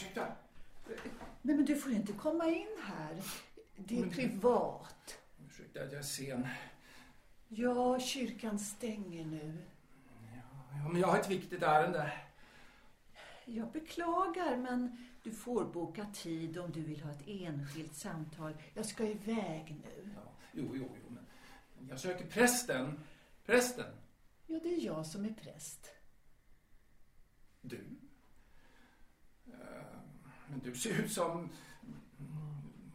ursäkta. Nej, men du får inte komma in här. Det är privat. Ursäkta att jag är sen. Ja, kyrkan stänger nu. Ja, men jag har ett viktigt ärende. Jag beklagar, men du får boka tid om du vill ha ett enskilt samtal. Jag ska iväg nu. Ja, jo, jo, jo, men men jag söker prästen. Prästen. Ja, det är jag som är präst. Du? Men du ser ut som...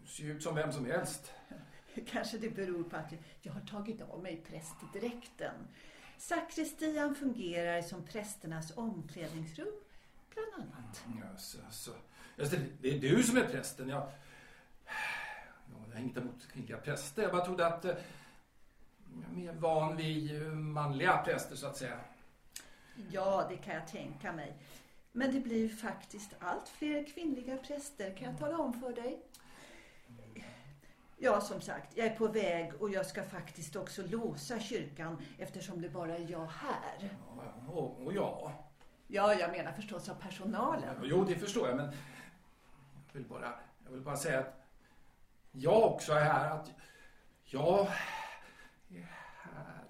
ser ut som vem som helst. Kanske det beror på att jag- har tagit av mig prästdräkten. Sakristian fungerar som prästernas omklädningsrum, bland annat. Yes, alltså. Just det, är du som är prästen. Jag, ja, jag har inget emot kvinnliga präster. Jag bara trodde att... eh, Jag är mer van vid eh, manliga präster, så att säga. Ja, det kan jag tänka mig. Men det blir faktiskt allt fler kvinnliga präster, kan jag tala om för dig. Ja, som sagt, jag är på väg och jag ska faktiskt också låsa kyrkan eftersom det bara är jag här. Ja, och, och ja. Ja, jag menar förstås av personalen. Jo, det förstår jag, men jag vill bara, jag vill bara säga att jag också är här. Att jag är här.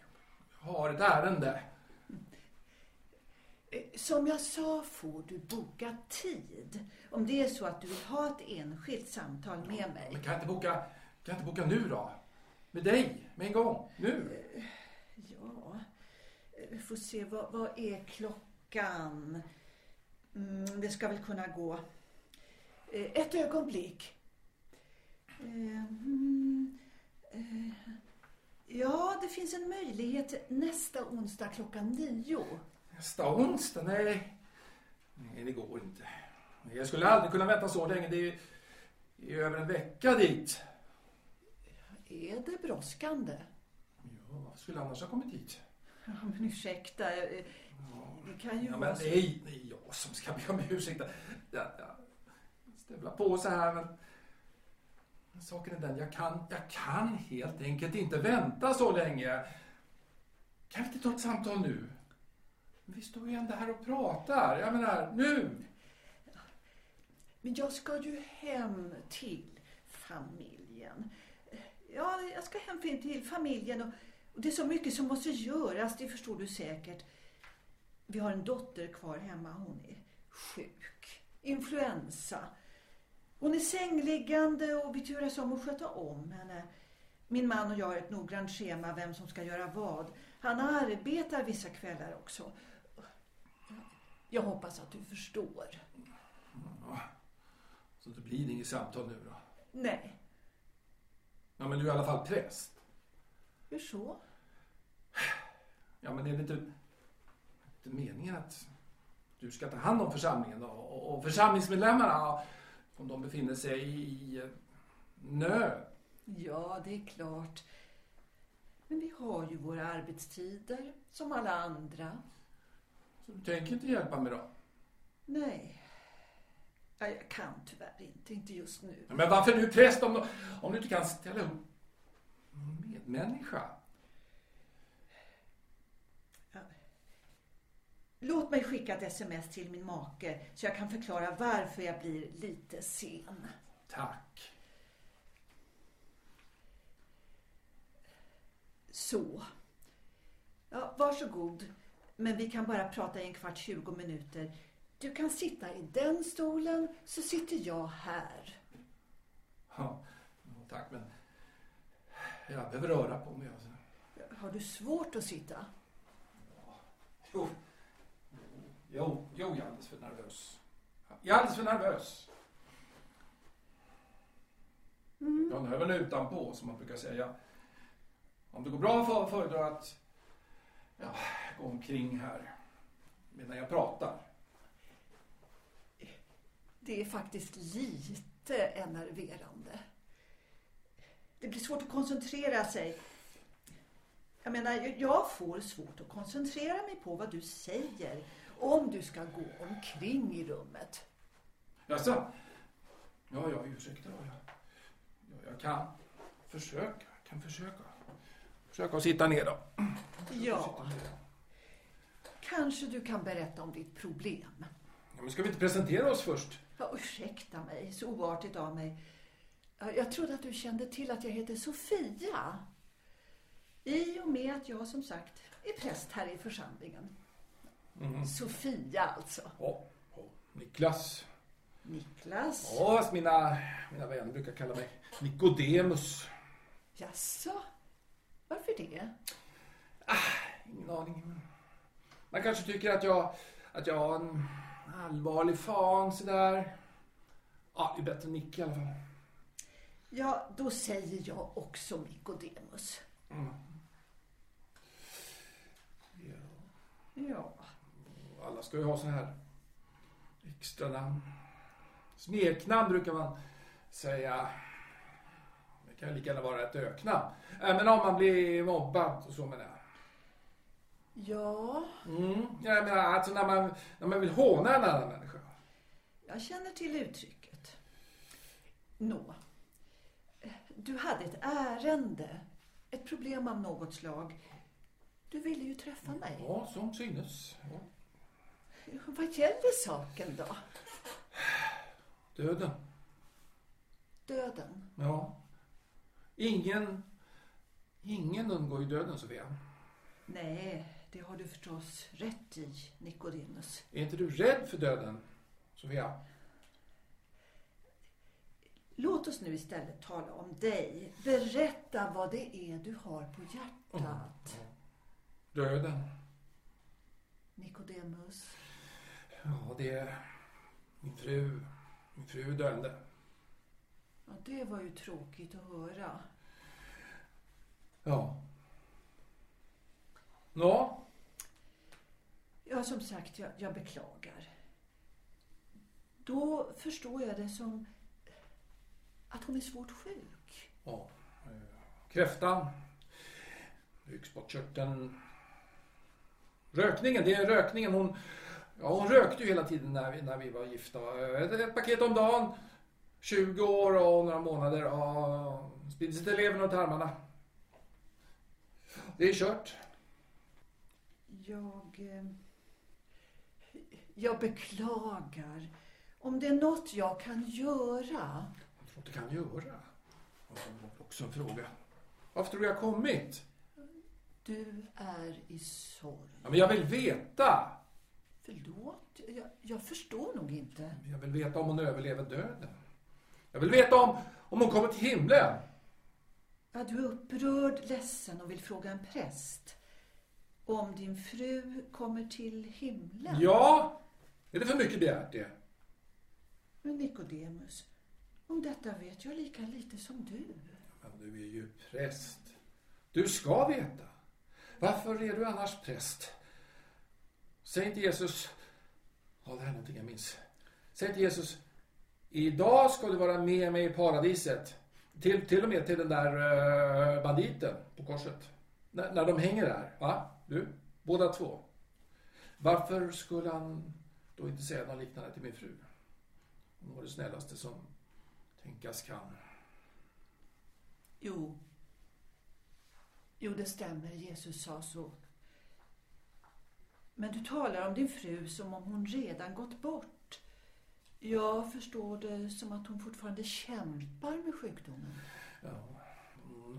Jag har ett ärende. Som jag sa får du boka tid. Om det är så att du vill ha ett enskilt samtal med mig. Men kan jag inte boka, kan jag inte boka nu då? Med dig, med en gång, nu. Ja, eh, vi får se. Vad, vad är klockan? Mm, det ska väl kunna gå. Eh, Ett ögonblick. Eh, mm, Ja, det finns en möjlighet nästa onsdag klockan nio. Nästa onsdag? Nej. Nej, det går inte. Jag skulle aldrig kunna vänta så länge. Det är, är över en vecka dit. Är det brådskande? Ja, varför skulle annars ha kommit hit? Ja, men ursäkta. Det kan ju Ja, vara men så. nej, det är jag som ska be om ursäkt. Jag, jag stövlar på så här, men Saken är den, jag kan, jag kan helt enkelt inte vänta så länge. Kan vi inte ta ett samtal nu? Vi står ju ändå här och pratar. Jag menar, nu! Men jag ska ju hem till familjen. Ja, jag ska hem till familjen och, och det är så mycket som måste göras, det förstår du säkert. Vi har en dotter kvar hemma, hon är sjuk. Influensa. Hon är sängliggande och vi turas om att sköta om henne. Min man och jag har ett noggrant schema vem som ska göra vad. Han arbetar vissa kvällar också. Jag hoppas att du förstår. Så det blir inget samtal nu då? Nej, Ja, men du är i alla fall präst. hur så? Ja, men är det inte, inte meningen att du ska ta hand om församlingen då? Och, och församlingsmedlemmarna, om de befinner sig i eh, nöd? Ja, det är klart. Men vi har ju våra arbetstider, som alla andra. Så du tänker inte hjälpa mig då? Nej, ja, jag kan tyvärr inte, inte just nu. Men varför är du präst om, om du inte kan ställa upp någon medmänniska? Låt mig skicka ett sms till min make så jag kan förklara varför jag blir lite sen. Tack. Så. Ja, varsågod. Men vi kan bara prata i en kvart, 20 minuter. Du kan sitta i den stolen så sitter jag här. Ja, tack, men jag behöver röra på mig. Alltså. Har du svårt att sitta? Jo, jo, jo, jag är alldeles för nervös. Jag är alldeles för nervös. Jag har nerven utanpå, som man brukar säga. Om det går bra för föredrar att ja, gå omkring här medan jag pratar. Det är faktiskt lite enerverande. Det blir svårt att koncentrera sig. Jag menar, jag får svårt att koncentrera mig på vad du säger om du ska gå omkring i rummet. Jaså? Ja, ja, ursäkta då. Jag, ja, jag kan försöka, kan försöka. Försöka att sitta ner då. Ja, kanske du kan berätta om ditt problem. Ja, men ska vi inte presentera oss först? Ja, ursäkta mig, så oartigt av mig. Ja, Jag trodde att du kände till att jag heter Sofia. I och med att jag som sagt är präst här i församlingen. Sofia alltså. Ja, ja. Niklas. Niklas. Ja, mina, mina vänner brukar kalla mig Nikodemus. Jaså? Varför det? Ingen aning. Man kanske tycker att jag, att jag har en allvarlig fan sådär. Ja, det är bättre än Nick i alla fall. Ja, då säger jag också Nikodemus. Ja. Alla ska ju ha så här extra namn. Smeknamn brukar man säga. Kan lika gärna vara ett öknamn. Äh, Men om man blir mobbad och så menar jag. Ja, Mm. Jag menar alltså när man, när man vill håna en annan människa. jag känner till uttrycket. Nå. Du hade ett ärende. Ett problem av något slag. Du ville ju träffa mig. Ja, som synes. Ja. Vad gäller saken då? Döden. Döden? Ja. Ingen, ingen undgår ju döden, Sofia. Nej, det har du förstås rätt i, Nikodemus. Är inte du rädd för döden, Sofia? Låt oss nu istället tala om dig. Berätta vad det är du har på hjärtat. Döden. Nikodemus. Ja, det är min fru. Min fru döende. Ja, det var ju tråkigt att höra. Ja. Nå, Ja, som sagt, jag, jag beklagar. Då förstår jag det som att hon är svårt sjuk. ja. eh, Kräftan. Bukspottkörteln. Rökningen, det är rökningen. Hon, ja, hon rökte ju hela tiden när vi, när vi var gifta. Ett, ett paket om dagen. 20 år och några månader. Ja, spridde sig till leverna och tarmarna. Det är kört. Jag... eh, Jag beklagar. Om det är något jag kan göra. Jag tror inte kan göra. Också en fråga. Varför tror du jag kommit? Du är i sorg. Ja, men jag vill veta. Förlåt, jag, jag förstår nog inte. Jag vill veta om hon överlever döden. Jag vill veta om, om hon kommer till himlen. Ja, du är upprörd, ledsen och vill fråga en präst. Om din fru kommer till himlen. Ja, är det för mycket begärt det? Men Nikodemus, om detta vet jag lika lite som du. Men du är ju präst. Du ska veta. Varför är du annars präst? Säg inte Jesus... Ja, det här är någonting jag minns. Säg till Jesus... Idag ska du vara med mig i paradiset. Till, till och med till den där eh, banditen på korset. När, när de hänger där. Va? Du? Båda två. Varför skulle han då inte säga något liknande till min fru? Hon var det snällaste som tänkas kan. Jo. Jo, det stämmer. Jesus sa så. Men du talar om din fru som om hon redan gått bort. Jag förstår det som att hon fortfarande kämpar med sjukdomen. Ja.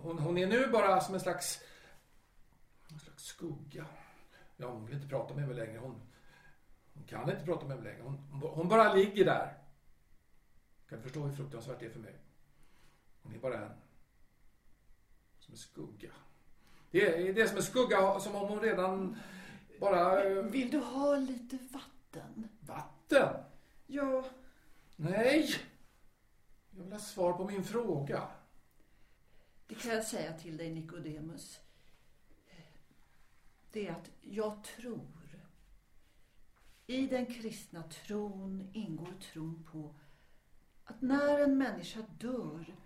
Hon, hon är nu bara som en slags, en slags skugga. Ja, hon vill inte prata med mig längre. Hon, hon kan inte prata med mig längre. Hon, hon, bara ligger där. Kan du förstå hur fruktansvärt det är för mig? Hon är bara en, som en skugga. Det är, det är som en skugga som om hon redan bara... Vill du ha lite vatten? Vatten? Ja, Nej! Jag vill ha svar på min fråga. det kan jag säga till dig Nikodemus. Det är att jag tror. I den kristna tron ingår tron på att när en människa dör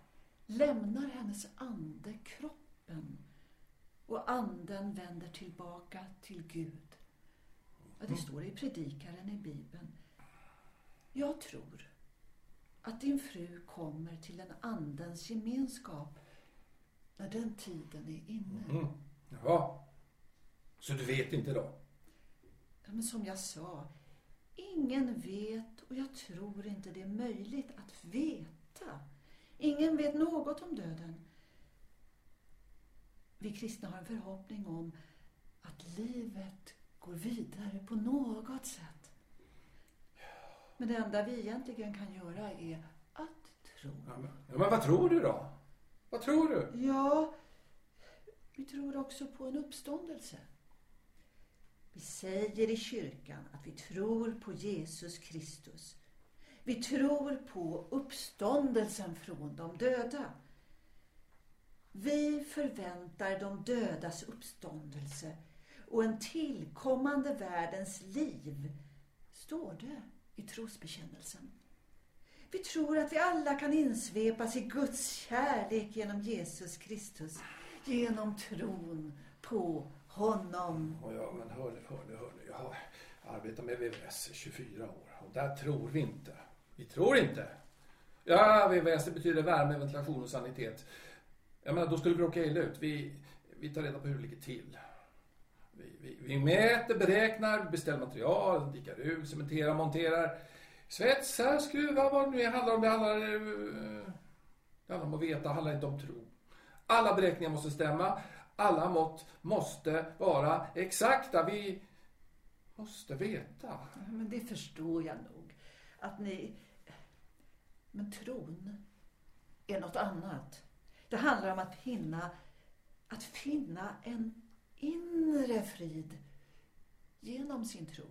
lämnar hennes ande kroppen och anden vänder tillbaka till Gud. Ja, det står i predikaren i Bibeln. Jag tror att din fru kommer till en andens gemenskap när den tiden är inne. Mm. Jaha. Så du vet inte då? Ja, Men som jag sa, Ingen vet och jag tror inte det är möjligt att veta. Ingen vet något om döden. Vi kristna har en förhoppning om att livet går vidare på något sätt. Men det enda vi egentligen kan göra är att tro. Ja, men, ja, men vad tror du då? Vad tror du? Ja, vi tror också på en uppståndelse. Vi säger i kyrkan att vi tror på Jesus Kristus. Vi tror på uppståndelsen från de döda. Vi förväntar de dödas uppståndelse och en tillkommande världens liv, står det i trosbekännelsen. Vi tror att vi alla kan insvepas i Guds kärlek genom Jesus Kristus, genom tron på honom. Oh, ja, men hörni, hör nu. Jag har arbetat med VVS i 24 år och där tror vi inte. Vi tror inte. Ja, VVS det betyder värme, ventilation och sanitet. Jag menar, då skulle vi råka illa ut. Vi, vi tar reda på hur det ligger till. Vi, vi, mäter, beräknar, beställer material, dikar ut, cementerar, monterar, svetsar, skruvar, vad det nu är handlar om. Det handlar, eh, det handlar om att veta, det handlar inte om tro. Alla beräkningar måste stämma. Alla mått måste vara exakta. Vi måste veta. Men det förstår jag nog. Att ni... Men tron är något annat. Det handlar om att finna, att finna en inre frid genom sin tro.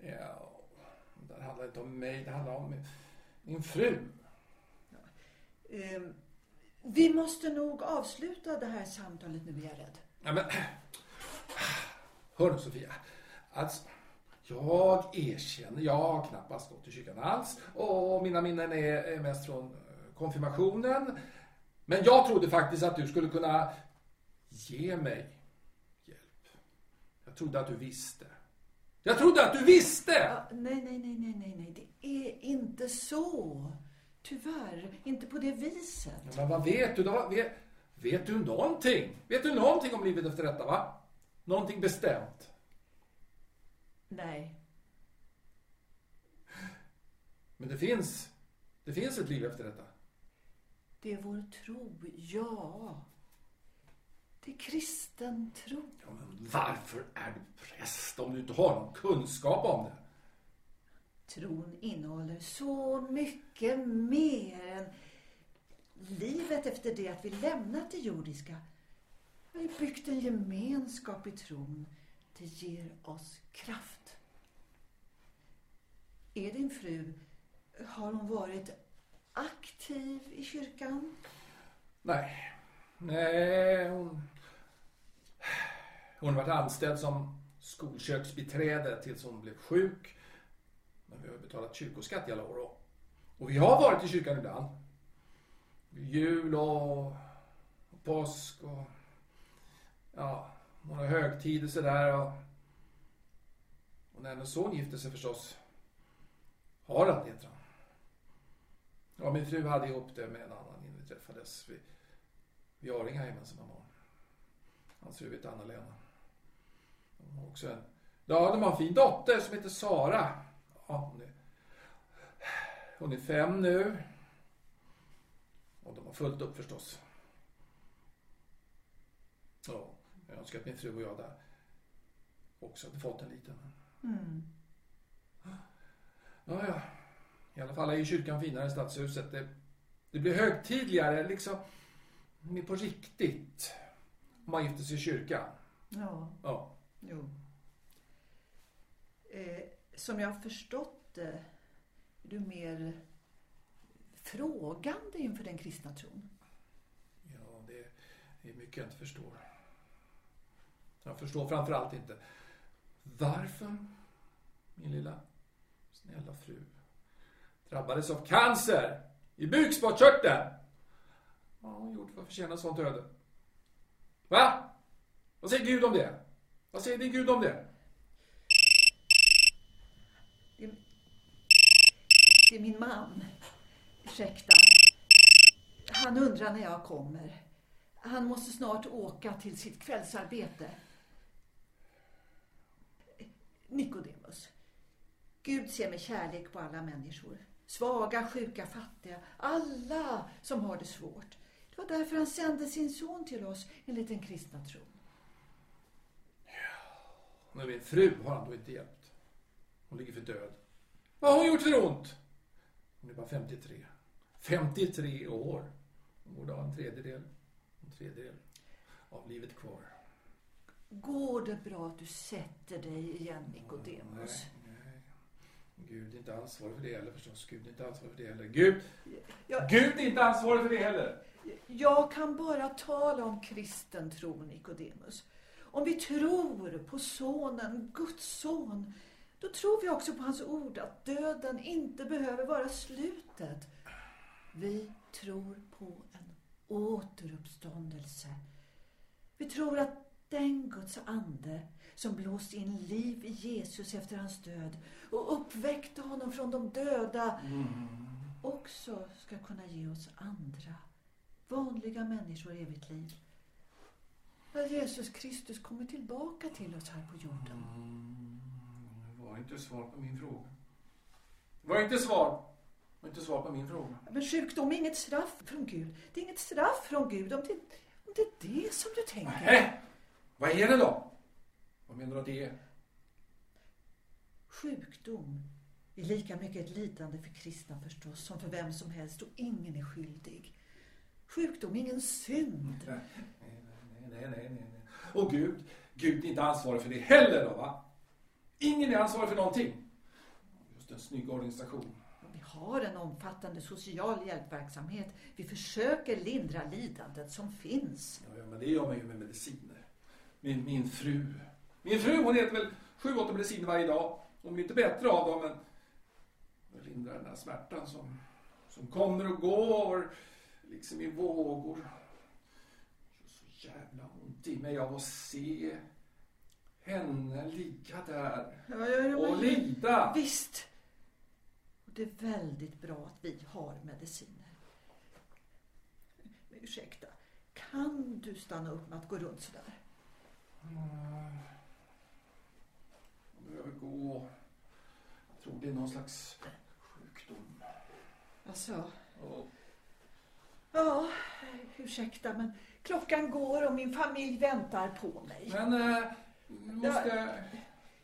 Ja, det handlar inte om mig, det handlar om min, fru. Ehm, vi måste nog avsluta det här samtalet nu, är jag rädd. Ja, men, hör nu Sofia. Alltså, jag erkänner, jag har knappast gått i kyrkan alls. Och mina minnen är, mest från eh, konfirmationen. Men jag trodde faktiskt att du skulle kunna ge mig trodde att du visste. Jag trodde att du visste! Ja, nej, nej, nej, nej, nej, nej. Det är inte så. Tyvärr, inte på det viset. Ja, men vad vet du då? Vet, vet du någonting? Vet du någonting om livet efter detta, va? Någonting bestämt? Nej. Men det finns, det finns ett liv efter detta. Det är vår tro, ja. Är kristen tro. Ja, varför är du präst om du inte har någon kunskap om det? Tron innehåller så mycket mer än livet efter det att vi lämnat det jordiska. Vi har byggt en gemenskap i tron. Det ger oss kraft. Är din fru, har hon varit aktiv i kyrkan? Nej. Nej, hon... Hon har varit anställd som skolköksbiträde tills hon blev sjuk. Men vi har betalat kyrkoskatt i alla år. Och, och vi har varit i kyrkan ibland. Jul och, och påsk och ja, några högtider sådär. Och, och när hennes son gifte sig förstås. Harald heter han. Ja, min fru hade ihop det med en annan innan vi träffades. Vi, vi har inga gemensamma barn. Hans fru heter Anna-Lena. Också en... Ja, de har en fin dotter som heter Sara. Ja, hon, är, hon är fem nu. Och de har fullt upp förstås. Ja, jag önskar att min fru och jag där också hade fått en liten. Mm. Ja, ja. I alla fall är ju kyrkan finare än stadshuset. Det, det blir högtidligare, liksom på riktigt. Om man gifter sig i kyrkan. Ja, Ja jo. Eh, som jag har förstått det är du mer frågande inför den kristna tron. Ja, det är mycket jag inte förstår. Jag förstår framförallt inte varför min lilla snälla fru drabbades av cancer i bukspottkörteln. Vad har hon gjort för att förtjäna ett sånt öde? Va? Vad säger Gud om det? Vad säger din Gud om det? Det är, det är min man. Ursäkta. Han undrar när jag kommer. Han måste snart åka till sitt kvällsarbete. Nikodemus. Gud ser med kärlek på alla människor. Svaga, sjuka, fattiga. Alla som har det svårt. Det var därför han sände sin son till oss enligt den kristna tron. Men min fru har han då inte hjälpt. Hon ligger för död. Vad har hon gjort för ont? Hon är bara 53. 53 år. Hon borde ha en tredjedel, en tredjedel av livet kvar. Går det bra att du sätter dig igen, Nikodemus? Nej, nej. Gud är inte ansvarig för det heller förstås. Gud är inte ansvarig för det heller. Gud, Jag, Gud är inte ansvarig för det heller. jag kan bara tala om kristen tro, Nikodemus. Om vi tror på Sonen, Guds son, då tror vi också på hans ord att döden inte behöver vara slutet. Vi tror på en återuppståndelse. Vi tror att den Guds ande som blåste in liv i Jesus efter hans död och uppväckte honom från de döda också ska kunna ge oss andra, vanliga människor evigt liv. När Jesus Kristus kommer tillbaka till oss här på jorden. Det var inte svar på min fråga. Det var inte svar. Det var inte svar på min fråga. Men sjukdom är inget straff från Gud. Det är inget straff från Gud om det, om det är det som du tänker. Nähä! Vad är det då? Vad menar du att det är? Sjukdom är lika mycket ett lidande för kristna förstås som för vem som helst och ingen är skyldig. Sjukdom är ingen synd. Nej, nej, nej. Och Gud, Gud är inte ansvarig för det heller då va? Ingen är ansvarig för någonting. Just en snygg organisation. Vi har en omfattande social hjälpverksamhet. Vi försöker lindra lidandet som finns. Ja, men det gör man ju med mediciner. Min, min fru. Min fru hon äter väl sju, åtta mediciner varje dag. Hon blir inte bättre av dem men det lindrar den här smärtan som, som kommer och går. Liksom i vågor. Jävla ont i mig av att se henne ligga där Ja, ja, ja, och men- lida. Visst. Och det är väldigt bra att vi har mediciner. Men ursäkta, kan du stanna upp med att gå runt sådär? Jag behöver gå. Jag tror det är någon slags sjukdom. Alltså, Och ja, ursäkta men klockan går och min familj väntar på mig. Men, eh, måste...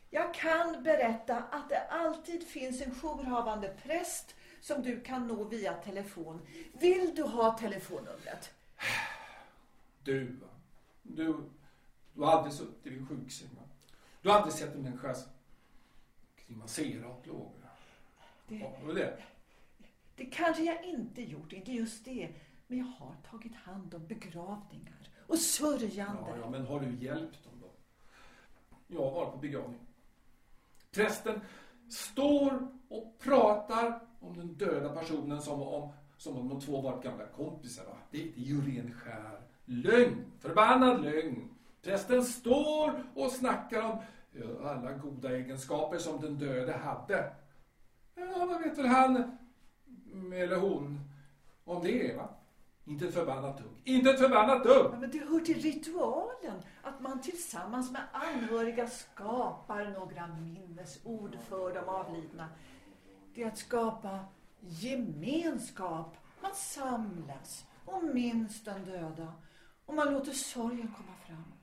Jag kan berätta att det alltid finns en jourhavande präst som du kan nå via telefon. Vill du ha telefonnumret? Du? Du, du har aldrig suttit vid en sjuksäng, va? Du har aldrig sett en människa grimasera och plåga. Det, Ja, det. det kanske jag inte gjort, inte just det. Men jag har tagit hand om begravningar och sörjande. Ja, ja, men har du hjälpt dem då? Jag har varit på begravning. Prästen står och pratar om den döda personen som om, som om de två varit gamla kompisar. Va? Det, det är ju ren skär lögn. Förbannad lögn. Prästen står och snackar om ja, alla goda egenskaper som den döde hade. Ja, vad vet väl han, eller hon, om det, va? Inte ett förbannat dugg. Inte ett förbannat dugg! Men det hör till ritualen att man tillsammans med anhöriga skapar några minnesord för de avlidna. Det är att skapa gemenskap. Man samlas och minns den döda. Och man låter sorgen komma fram.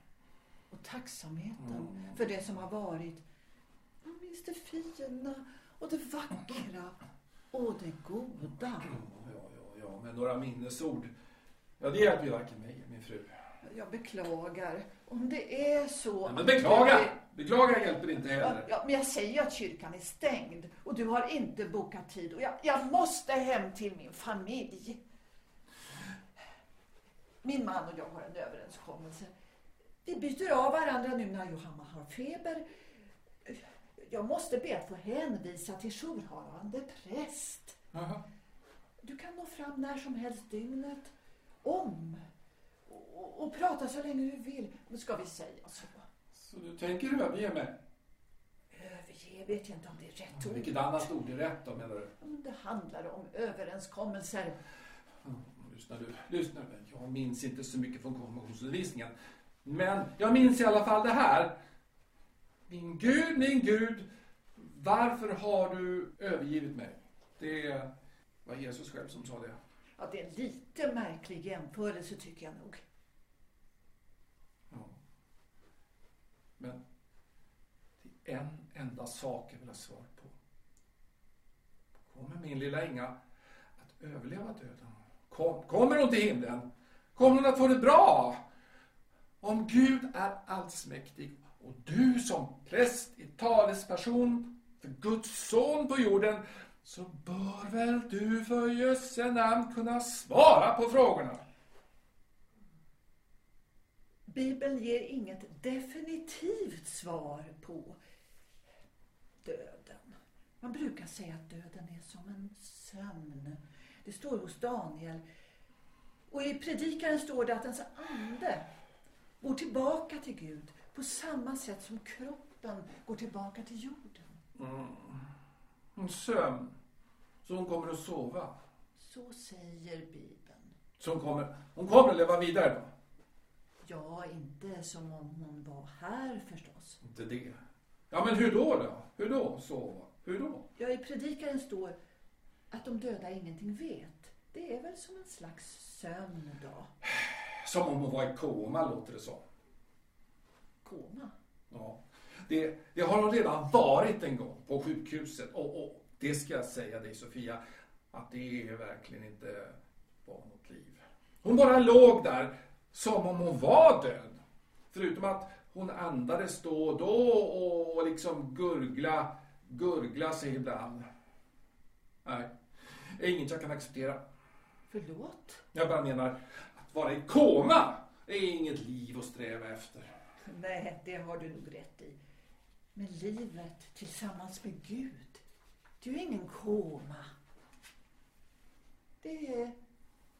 Och tacksamheten för det som har varit. Man minns det fina och det vackra och det goda. Ja, men några minnesord. Ja, det hjälper ju varken mig eller min fru. Jag beklagar om det är så. Ja, men beklaga! Beklaga hjälper inte heller. ja, men jag säger ju att kyrkan är stängd och du har inte bokat tid och jag, jag måste hem till min familj. Min man och jag har en överenskommelse. Vi byter av varandra nu när Johanna har feber. Jag måste be att få hänvisa till jourhavande präst. Jaha. Du kan nå fram när som helst dygnet. Om. Och, och prata så länge du vill. Men ska vi säga så? Så du tänker överge mig? Överge vet jag inte om det är rätt ord. Vilket annat ord är rätt då menar du? Men Det handlar om överenskommelser. Mm, Lyssna du, lyssna. Jag minns inte så mycket från konfirmationsundervisningen. Men jag minns i alla fall det här. Min Gud, min Gud, Varför har du övergivit mig? Det var Jesus själv som sa det. Ja, det är en lite märklig jämförelse tycker jag nog. Ja. Men det är en enda sak jag vill ha svar på. Kommer min lilla Inga att överleva döden? Kom, kommer hon till himlen? Kommer hon att få det bra? Om Gud är allsmäktig och du som präst i talesperson för Guds son på jorden så bör väl du för Jösse namn kunna svara på frågorna. Bibeln ger inget definitivt svar på döden. Man brukar säga att döden är som en sömn. Det står hos Daniel. Och i predikaren står det att ens ande går tillbaka till Gud på samma sätt som kroppen går tillbaka till jorden. Mm. En sömn. Så hon kommer att sova. Så säger Bibeln. Så hon kommer, hon kommer att leva vidare då? Ja, inte som om hon var här förstås. Inte det. Ja, men hur då då? Hur då sova? Hur då? Ja, i predikaren står att de döda ingenting vet. Det är väl som en slags sömn då. Som om hon var i koma låter det som. Koma? Ja. Det, det har hon redan varit en gång på sjukhuset. Och, och det ska jag säga dig Sofia, att det är verkligen inte var något liv. Hon bara låg där som om hon var död. Förutom att hon andades då och då och liksom gurgla, gurgla sig ibland. Nej, det är inget jag kan acceptera. Förlåt? Jag bara menar, att vara i koma är inget liv att sträva efter. Nej, det har du nog rätt i. Men livet tillsammans med Gud, det är ingen koma. Det är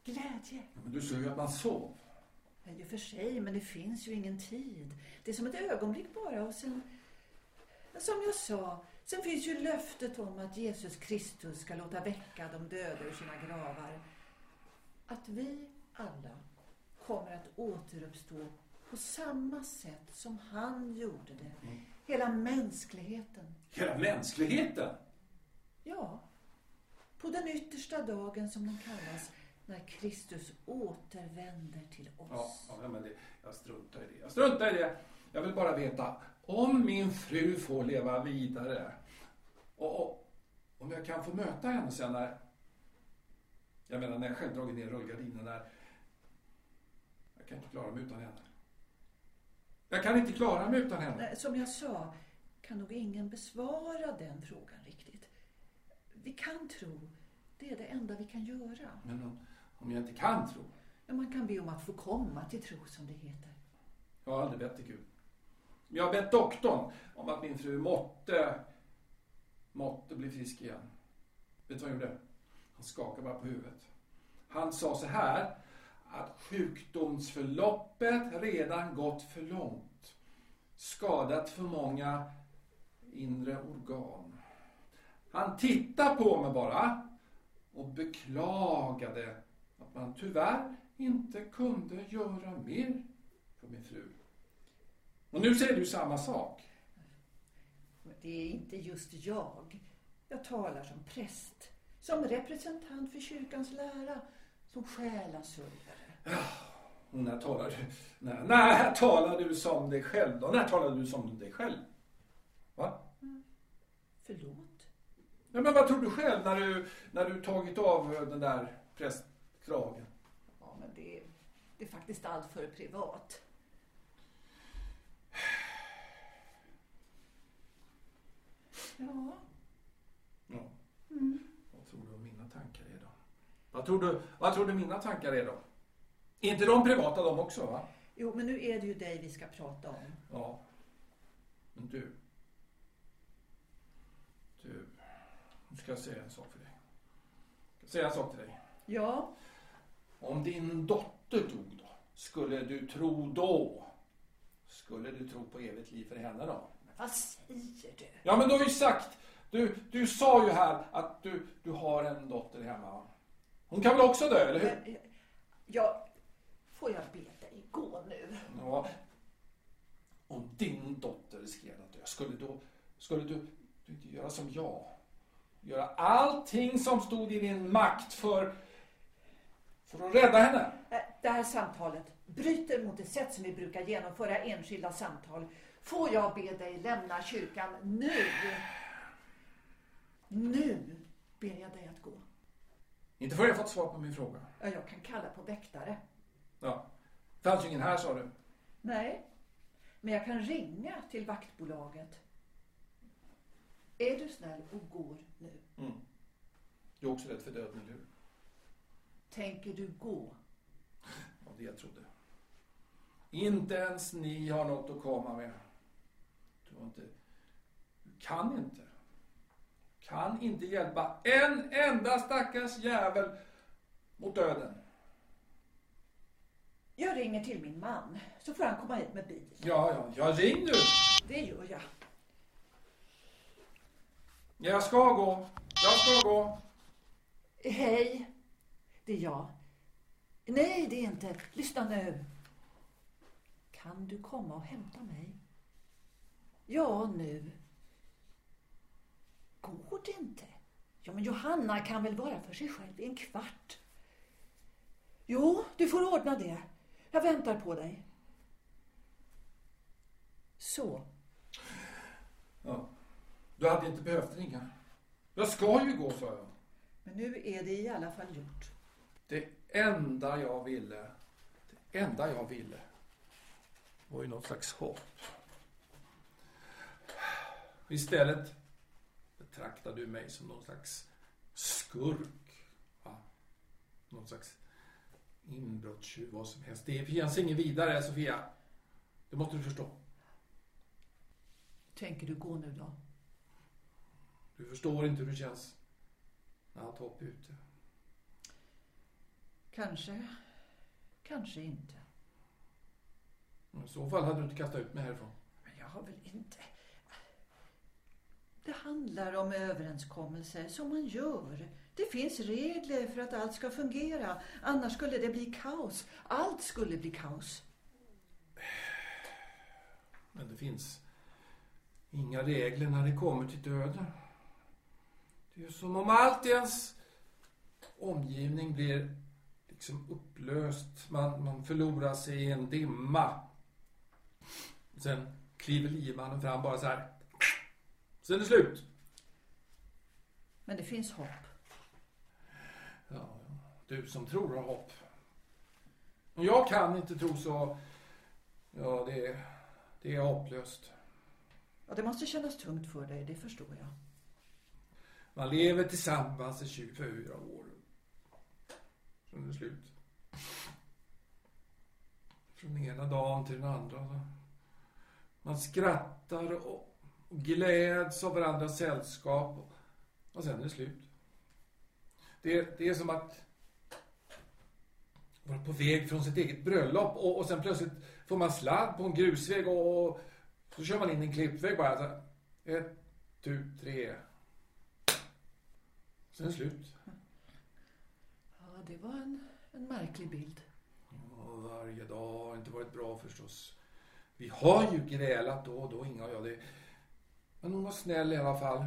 glädje. Men du sa ju att man sov. Ja, i och för sig, men det finns ju ingen tid. Det är som ett ögonblick bara och sen... Som jag sa, sen finns ju löftet om att Jesus Kristus ska låta väcka de döda ur sina gravar. Att vi alla kommer att återuppstå på samma sätt som han gjorde det. Hela mänskligheten. Hela mänskligheten? Ja, på den yttersta dagen som den kallas när Kristus återvänder till oss. Ja, ja men det, jag struntar i det. Jag struntar i det. Jag vill bara veta om min fru får leva vidare. Och, och om jag kan få möta henne sen när... Jag menar när jag själv dragit ner rullgardinen där. Jag kan inte klara mig utan henne. Jag kan inte klara mig utan henne. Nej, Som jag sa kan nog ingen besvara den frågan riktigt. Vi kan tro. Det är det enda vi kan göra. Men om, om jag inte kan tro. Men man kan be om att få komma till tro som det heter. Jag har aldrig bett till Gud. Jag har bett doktorn om att min fru måtte, måtte bli frisk igen. Vet du vad han gjorde? Han skakade bara på huvudet. Han sa så här att sjukdomsförloppet redan gått för långt. Skadat för många inre organ. Han tittade på mig bara och beklagade att man tyvärr inte kunde göra mer för min fru. Och nu säger du samma sak. Det är inte just jag. Jag talar som präst. Som representant för kyrkans lära. Som själasörjare. När talar du, när, när talar du som dig själv då? När talar du som dig själv? Va? Förlåt? Ja, men vad tror du själv när du, när du tagit av den där prästkragen? Ja, men det är, det är faktiskt allt för privat. Ja. Ja. Mm. Vad tror du om mina tankar är då? Vad tror du, vad tror du mina tankar är då? Är inte de privata de också va? Jo, men nu är det ju dig vi ska prata om. Ja. Men du. Du. Nu ska jag säga en sak för dig. Jag ska säga en sak till dig. Ja, Om din dotter dog då, skulle du tro då? Skulle du tro på evigt liv för henne då? men vad säger du? Ja, men du har ju sagt, du, du sa ju här att du, du har en dotter hemma. Hon kan väl också dö, eller hur? Ja, får jag be dig gå nu? Ja. Om din dotter riskerar att dö, skulle, då, skulle, du, Du inte göra som jag. Göra allting som stod i din makt för, för att rädda henne. Äh, Det här samtalet bryter mot det sätt som vi brukar genomföra enskilda samtal. Får jag be dig lämna kyrkan nu? Nu ber jag dig att gå. Inte förrän jag fått svar på min fråga. Ja, jag kan kalla på väktare. Ja. Fanns ju ingen här sa du. Nej, men jag kan ringa till vaktbolaget. Är du snäll och går nu? Mm. Du är också rädd för döden, eller hur? Tänker du gå? Ja, det jag trodde. Inte ens ni har något att komma med. Du har inte... Du kan inte. Kan inte hjälpa en enda stackars jävel mot döden. Jag ringer till min man, så får han komma hit med bil. Ja, ja, ja, ring nu. Det gör jag. Jag ska gå. Jag ska gå. Hej, det är jag. Nej, det är inte. Lyssna nu. Kan du komma och hämta mig? Ja, nu. Går det inte? Ja, men Johanna kan väl vara för sig själv i en kvart? Jo, du får ordna det. Jag väntar på dig. Så. Ja. Du hade inte behövt ringa. Jag ska ju gå, sa jag. Men nu är det i alla fall gjort. Det enda jag ville, det enda jag ville var ju något slags hopp. Istället betraktar du mig som någon slags skurk. Va? Någon slags inbrottstjuv, vad som helst. Det finns inget vidare, Sofia. Det måste du förstå. Tänker du gå nu då? Du förstår inte hur det känns när allt hopp är ute. Kanske, kanske inte. I så fall hade du inte kastat ut mig härifrån. Men jag har väl inte... Det handlar om överenskommelser som man gör. Det finns regler för att allt ska fungera. Annars skulle det bli kaos. Allt skulle bli kaos. Men det finns inga regler när det kommer till döden. Det är som om allt i ens omgivning blir liksom upplöst. Man, man förlorar sig i en dimma. Sen kliver liemannen fram bara så här. Sen är det slut. Men det finns hopp. Ja, du som tror har hopp. Om jag kan inte tro så... Ja, det är, det är hopplöst. Ja, det måste kännas tungt för dig, det förstår jag. Man lever tillsammans i 24 år. Sen är det slut. Från ena dagen till den andra. Man skrattar och och gläds av varandras sällskap. Och sen är det slut. Det, det är som att vara på väg från sitt eget bröllop och, och sen plötsligt får man sladd på en grusväg och, och så kör man in i en klippväg bara. Så, ett, tu, tre. Sen är det slut. Ja, det var en, en märklig bild. Ja, varje dag har inte varit bra förstås. Vi har ju grälat då och då, Inga och jag. Det... Men hon var snäll i alla fall.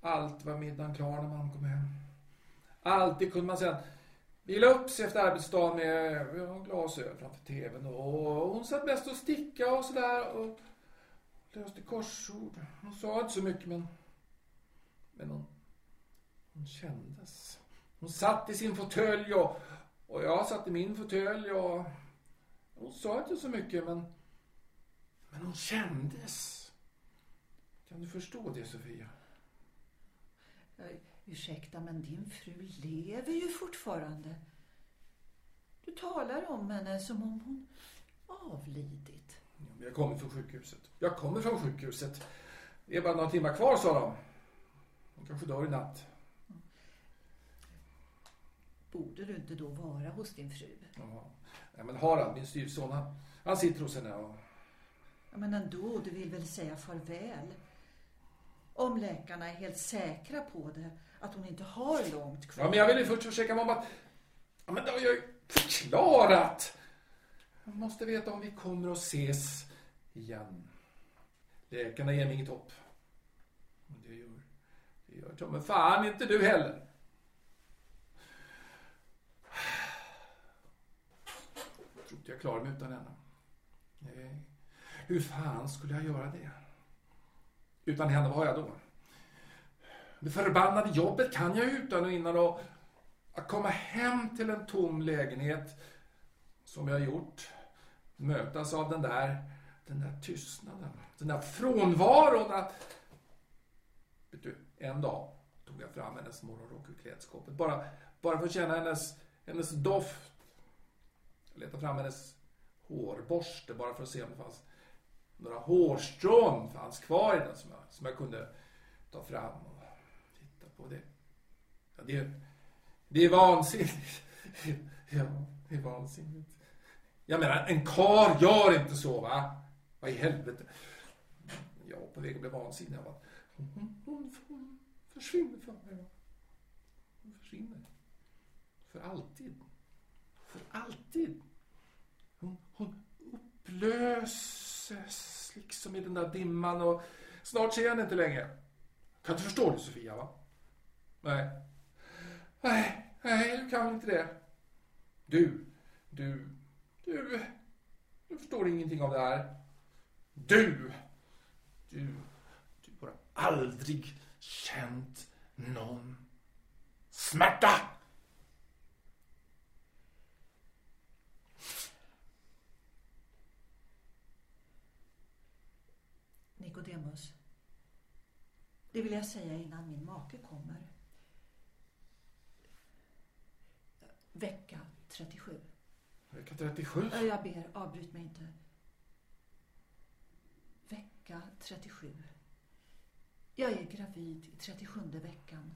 Allt var middagen klar när man kom hem. Alltid kunde man sen vila upp sig efter arbetsdagen med glasögon framför tvn. Och hon satt mest och sticka och sådär. Och löste korsord. Hon sa inte så mycket men... Men hon, hon kändes. Hon satt i sin fåtölj och, och jag satt i min fåtölj och... Hon sa inte så mycket men... Men hon kändes. Kan du förstå det, Sofia? Ursäkta, men din fru lever ju fortfarande. Du talar om henne som om hon avlidit. Jag kommer från sjukhuset. Jag kommer från sjukhuset. Det är bara några timmar kvar, sa de. Hon kanske dör i natt. Borde du inte då vara hos din fru? Ja. Men Harald, min styvson, han, han sitter hos henne och... Ja, men ändå, du vill väl säga farväl? Om läkarna är helt säkra på det, att hon inte har långt kvar. Ja, men jag ville först försäkra mig om att... Ja, men det har jag ju förklarat! Jag måste veta om vi kommer att ses igen. Läkarna ger mig inget hopp. Det gör ta fan inte du heller. Jag trodde jag klarade mig utan henne. Nej. Hur fan skulle jag göra det? Utan henne, vad har jag då? Det förbannade jobbet kan jag utan och innan och att komma hem till en tom lägenhet som jag gjort mötas av den där, den där tystnaden, den där frånvaron att... Vet du, en dag tog jag fram hennes morgonrock ur klädskåpet bara, bara för att känna hennes, hennes doft. Jag letade fram hennes hårborste bara för att se om det fanns några hårstrån fanns kvar i den som jag, som jag kunde ta fram och titta på. Det, ja, det, det är vansinnigt. Ja, det är vansinnigt. Jag menar, en kar gör inte så va? Vad i helvete. Jag var på väg att bli vansinnig. Jag bara, hon, hon, hon, försvinner från mig. Hon försvinner. För alltid. För alltid. Hon, hon liksom i den där dimman och snart ser jag henne inte längre. Kan du förstå det Sofia va? Nej. Nej, nej, du kan väl inte det. Du, du, du, du förstår ingenting av det här. Du, du, du har aldrig känt någon smärta. Nikodemus. Det vill jag säga innan min make kommer. Vecka 37. Vecka 37. Ja, Jag ber, avbryt mig inte. Vecka 37. Jag är gravid i 37 veckan.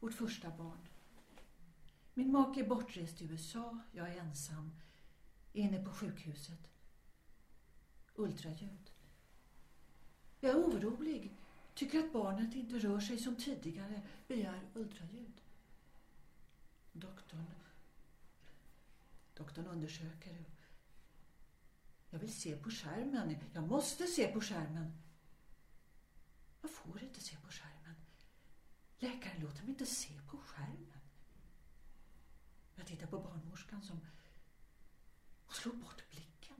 Vårt första barn. Min make är bortrest i USA. Jag är ensam. Inne på sjukhuset. Ultraljud. Jag är orolig. Tycker att barnet inte rör sig som tidigare. Begär ultraljud. Doktorn Doktorn undersöker. Jag vill se på skärmen. Jag måste se på skärmen. Jag får inte se på skärmen. Läkaren låter mig inte se på skärmen. Jag tittar på barnmorskan som och slår bort blicken.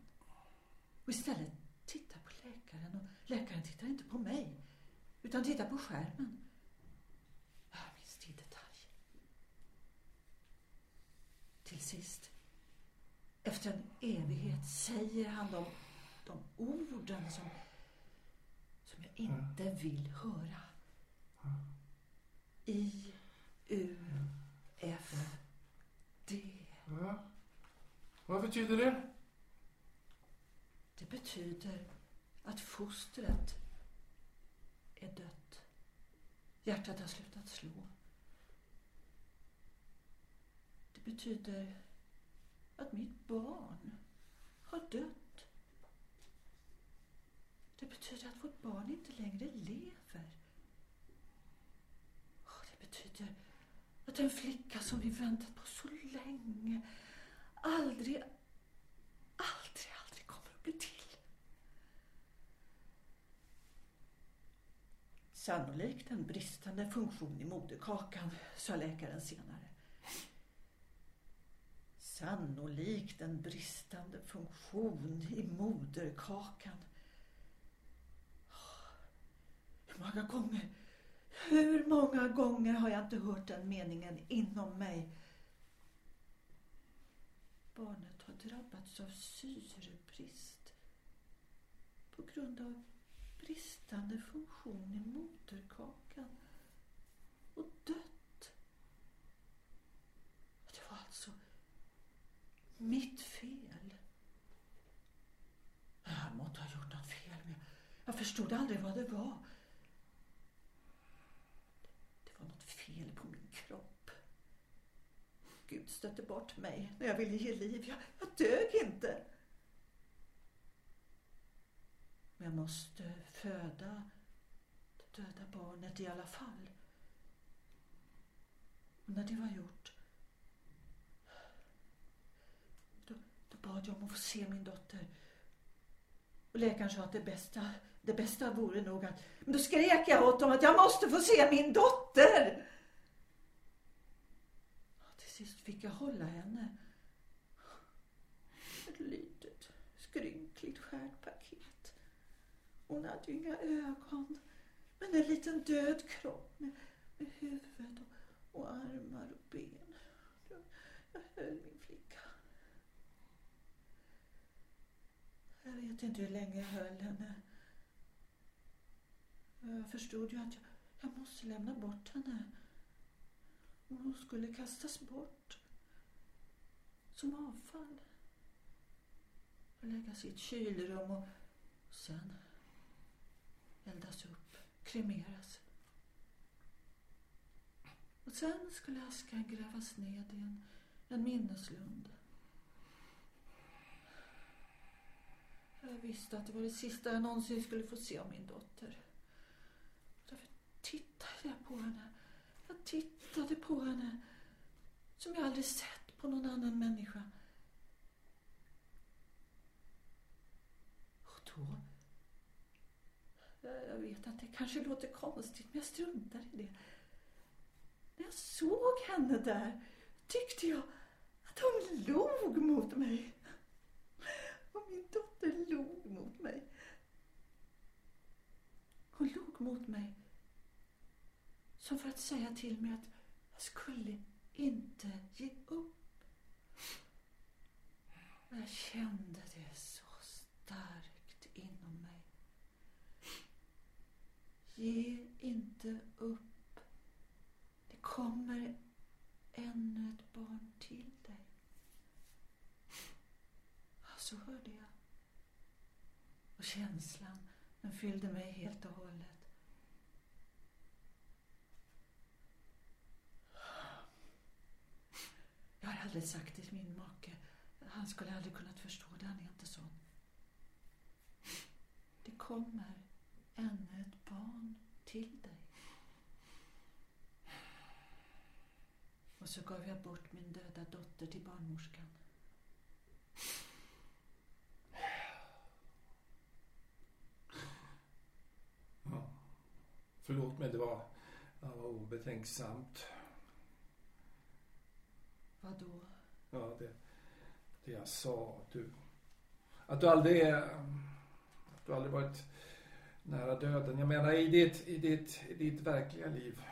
Och istället tittar på läkaren. Och läkaren tittar inte på mig. Utan tittar på skärmen. Jag minns i detalj. Till sist efter en evighet säger han de, de orden som, som jag inte vill höra. I, U, F, D. Ja. Vad betyder det? Det betyder att fostret är dött. Hjärtat har slutat slå. Det betyder att mitt barn har dött. Det betyder att vårt barn inte längre lever. Det betyder att en flicka som vi väntat på så länge aldrig, aldrig, aldrig kommer att bli till. Sannolikt en bristande funktion i moderkakan, sa läkaren senare. Sannolikt en bristande funktion i moderkakan. Hur många gånger, hur många gånger har jag inte hört den meningen inom mig? Barnet har drabbats av syrebrist på grund av bristande funktion i moderkakan och dött. Det var alltså mitt fel. Jag måtte ha gjort något fel, men jag förstod aldrig vad det var. Det var något fel på min kropp. Gud stötte bort mig när jag ville ge liv. Jag, jag dög inte. Men jag måste föda det döda barnet i alla fall. Och när det var gjort då bad jag om att få se min dotter. Och läkaren sa att det bästa, Det bästa vore nog att... Men då skrek jag åt dem att jag måste få se min dotter. Till sist fick jag hålla henne. Ett litet, skrynkligt skärt paket. Hon hade ju inga ögon. Men en liten död kropp med, med huvud och, och armar och ben. Jag, jag höll min flicka. Jag vet inte hur länge jag höll henne. Jag förstod ju att jag, jag måste lämna bort henne. Hon skulle kastas bort. Som avfall. Och läggas i ett kylrum och sen eldas upp, kremeras. Och sen skulle askan grävas ned i en, en minneslund. Jag visste att det var det sista jag någonsin skulle få se av min dotter. Därför tittade jag på henne. Jag tittade på henne som jag aldrig sett på någon annan människa. Och då... Jag vet att det kanske låter konstigt, men jag struntar i det. När jag såg henne där tyckte jag att hon log mot mig. Och min dotter log mot mig. Hon log mot mig som för att säga till mig att jag skulle inte ge upp. Och jag kände det så starkt inom mig. Ge inte upp. Det kommer ännu ett barn till dig. Så hörde jag. Och känslan, den fyllde mig helt och hållet. Jag har aldrig sagt till min make. Han skulle aldrig kunnat förstå det. Han är inte sån. Det kom ännu ett barn till dig. Och så gav jag bort min döda dotter till barnmorskan. Ja. Förlåt mig, det var, det var obetänksamt. Vad då? Ja, det, det jag sa. Du, att du aldrig. Att du aldrig varit nära döden. Jag menar i ditt, i ditt, i ditt verkliga liv.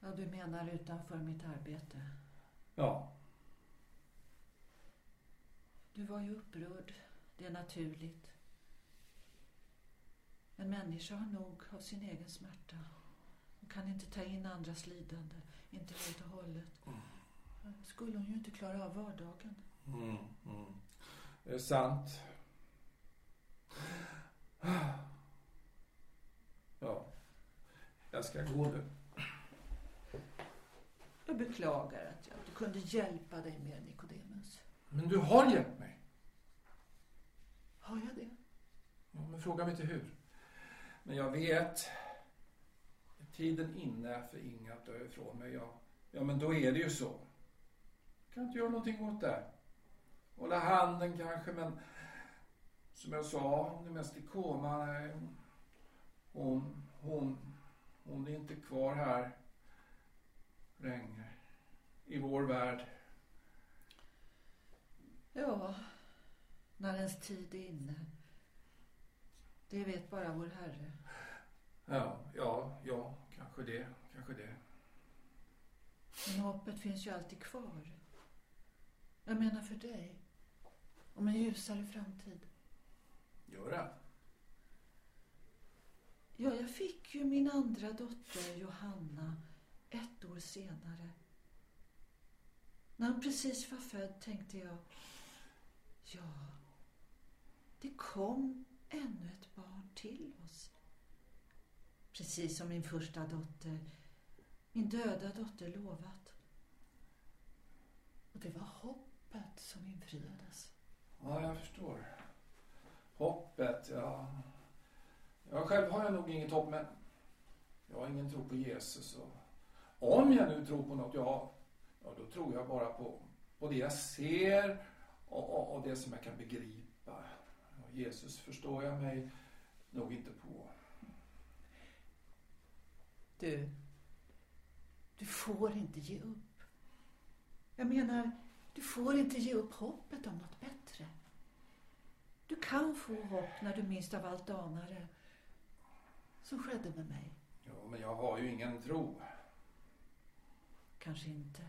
Ja, du menar utanför mitt arbete? Ja. Du var ju upprörd. Det är naturligt. En människa har nog av sin egen smärta. Hon kan inte ta in andras lidande. Inte helt och hållet. Skulle hon ju inte klara av vardagen. Mm, mm. Det är sant. Ja. Jag ska gå nu. Jag beklagar att jag inte kunde hjälpa dig mer, Nikodemus. Men du har hjälpt mig. Har jag det? Ja, men fråga mig inte hur. Men jag vet. Är tiden inne för Inga att dö ifrån mig, ja, ja men då är det ju så. Jag kan inte göra någonting åt det. Hålla handen kanske, men som jag sa, hon är mest i koma. Hon, hon, hon är inte kvar här längre. I vår värld. Ja, när ens tid är inne. Det vet bara vår Herre. Ja, ja, ja, kanske det, kanske det. Men hoppet finns ju alltid kvar. Jag menar för dig. Om en ljusare framtid. Gör det? Ja, jag fick ju min andra dotter Johanna ett år senare. När hon precis var född tänkte jag, ja, det kom ännu ett barn till oss. Precis som min första dotter, min döda dotter lovat. Och det var hoppet som infriades. Ja, jag förstår. Hoppet, ja. Jag själv har jag nog inget hopp, men jag har ingen tro på Jesus. Och om jag nu tror på något, ja, ja då tror jag bara på, på det jag ser och, och, och det som jag kan begripa. Jesus förstår jag mig nog inte på. Du, du får inte ge upp. Jag menar, du får inte ge upp hoppet om något bättre. Du kan få hopp när du minst av allt anar det. Som skedde med mig. Ja, men jag har ju ingen tro. Kanske inte.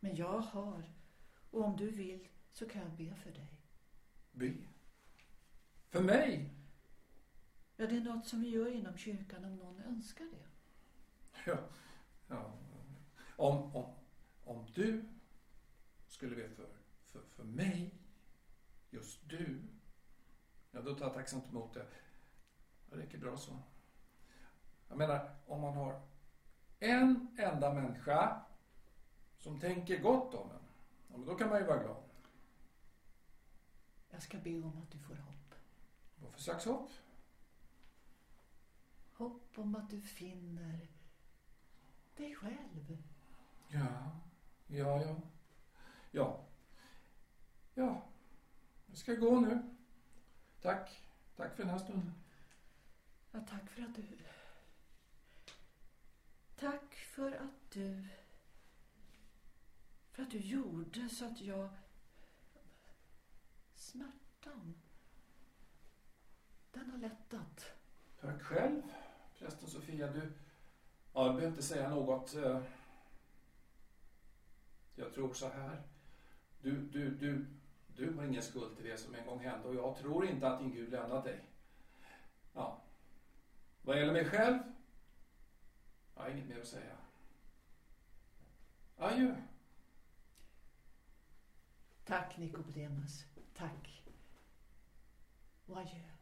Men jag har. Och om du vill så kan jag be för dig. Be? För mig? Ja, det är något som vi gör inom kyrkan om någon önskar det. Ja. ja. Om, om, om du skulle be för, för, för mig, just du, ja då tar jag tacksamt emot det. Det räcker bra så. Jag menar, om man har en enda människa som tänker gott om en, ja, men då kan man ju vara glad. Jag ska be om att du får hopp. Vad för slags hopp? Hopp om att du finner dig själv. Ja, ja, ja. Ja. Ja. Jag ska gå nu. Tack. Tack för den här stunden. Ja, tack för att du... Tack för att du... För att du gjorde så att jag... Smärtan. Den har lättat. Tack själv, prästen Sofia. Du, ja, jag behöver inte säga något. Eh, jag tror så här. Du, du, du, du har ingen skuld till det som en gång hände och jag tror inte att din Gud lämnat dig. Ja. Vad gäller mig själv? Jag har inget mer att säga. Adjö. Tack, Nikodemus. Tack. Och adjö.